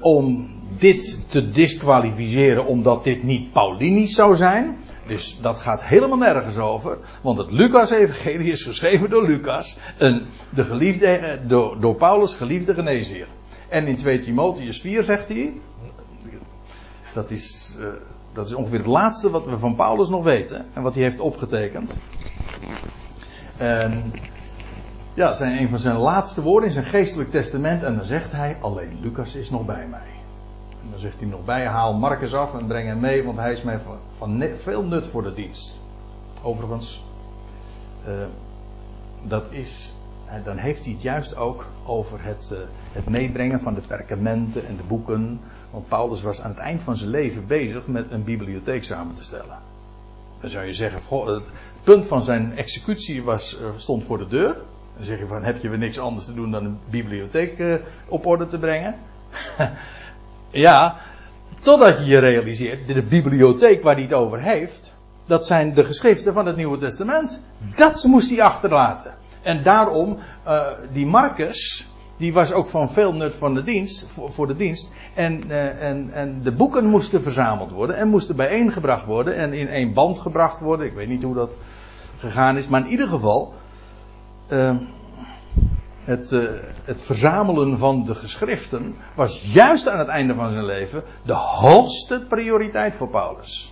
om dit te disqualificeren omdat dit niet Paulinisch zou zijn. Dus dat gaat helemaal nergens over. Want het Lucas-evangelie is geschreven door Lucas. Een, de geliefde, eh, door, door Paulus geliefde geneesheer. En in 2 Timotheus 4 zegt hij. Dat is, uh, dat is ongeveer het laatste wat we van Paulus nog weten. En wat hij heeft opgetekend. En ja, zijn een van zijn laatste woorden in zijn geestelijk testament. En dan zegt hij: Alleen Lucas is nog bij mij. Dan zegt hij nog bij: Haal Marcus af en breng hem mee, want hij is mij van, veel nut voor de dienst. Overigens, uh, dat is. Dan heeft hij het juist ook over het, uh, het meebrengen van de perkamenten en de boeken. Want Paulus was aan het eind van zijn leven bezig met een bibliotheek samen te stellen. Dan zou je zeggen: het punt van zijn executie was, stond voor de deur. Dan zeg je van, heb je weer niks anders te doen dan een bibliotheek op orde te brengen? *laughs* ja, totdat je je realiseert, de bibliotheek waar hij het over heeft, dat zijn de geschriften van het Nieuwe Testament. Dat moest hij achterlaten. En daarom, uh, die Marcus, die was ook van veel nut de dienst, voor, de dienst. En, uh, en, en de boeken moesten verzameld worden en moesten bijeengebracht worden en in één band gebracht worden. Ik weet niet hoe dat gegaan is, maar in ieder geval, uh, het, uh, het, verzamelen van de geschriften was juist aan het einde van zijn leven de hoogste prioriteit voor Paulus.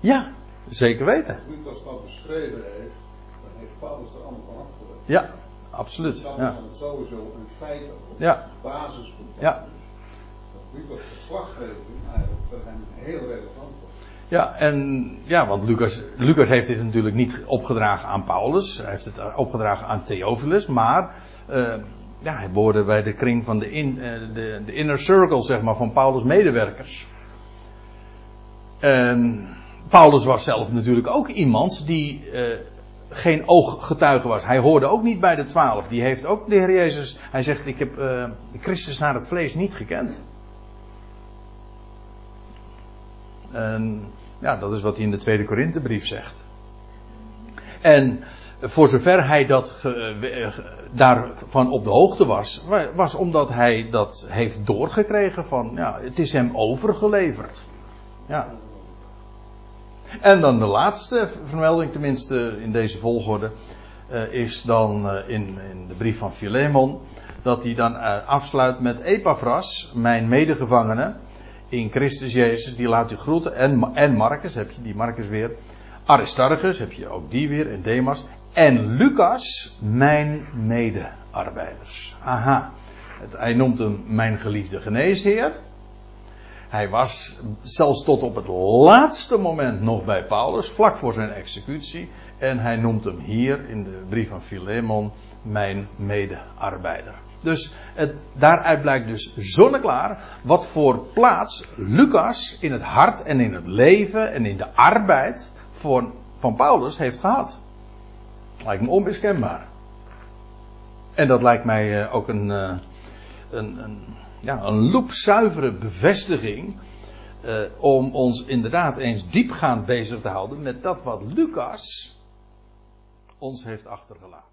Ja, zeker weten. Als Lucas dat beschreven heeft, dan heeft Paulus er allemaal van afgelegd. Ja, absoluut. Dat ja. is dan sowieso een feit ja. basis voor Paulus. Ja. Dat Lucas verslaggeving eigenlijk voor hem heel relevant was. Ja, en ja, want Lucas, Lucas heeft dit natuurlijk niet opgedragen aan Paulus. Hij heeft het opgedragen aan Theophilus. Maar uh, ja, hij behoorde bij de kring van de, in, uh, de, de inner circle, zeg maar, van Paulus' medewerkers. Paulus was zelf natuurlijk ook iemand die uh, geen ooggetuige was. Hij hoorde ook niet bij de twaalf. Die heeft ook de Heer Jezus. Hij zegt: Ik heb Christus naar het vlees niet gekend. En ja, dat is wat hij in de tweede Korinthebrief zegt. En voor zover hij dat daarvan op de hoogte was, was omdat hij dat heeft doorgekregen van, ja, het is hem overgeleverd. Ja. En dan de laatste vermelding, tenminste in deze volgorde, uh, is dan uh, in, in, de brief van Philemon, dat hij dan afsluit met Epaphras, mijn medegevangene, in Christus Jezus, die laat u groeten. En, en Marcus, heb je die Marcus weer. Aristarchus, heb je ook die weer. En Demas. En Lucas, mijn medearbeiders. Aha. Hij noemt hem mijn geliefde geneesheer. Hij was zelfs tot op het laatste moment nog bij Paulus, vlak voor zijn executie. En hij noemt hem hier in de brief van Philemon mijn medearbeider. Dus het, daaruit blijkt dus zonneklaar wat voor plaats Lucas in het hart en in het leven en in de arbeid voor, van Paulus heeft gehad. Lijkt me onmiskenbaar. En dat lijkt mij uh, ook een, uh, een, een, ja, een loepzuivere bevestiging. Uh, om ons inderdaad eens diepgaand bezig te houden met dat wat Lucas ons heeft achtergelaten.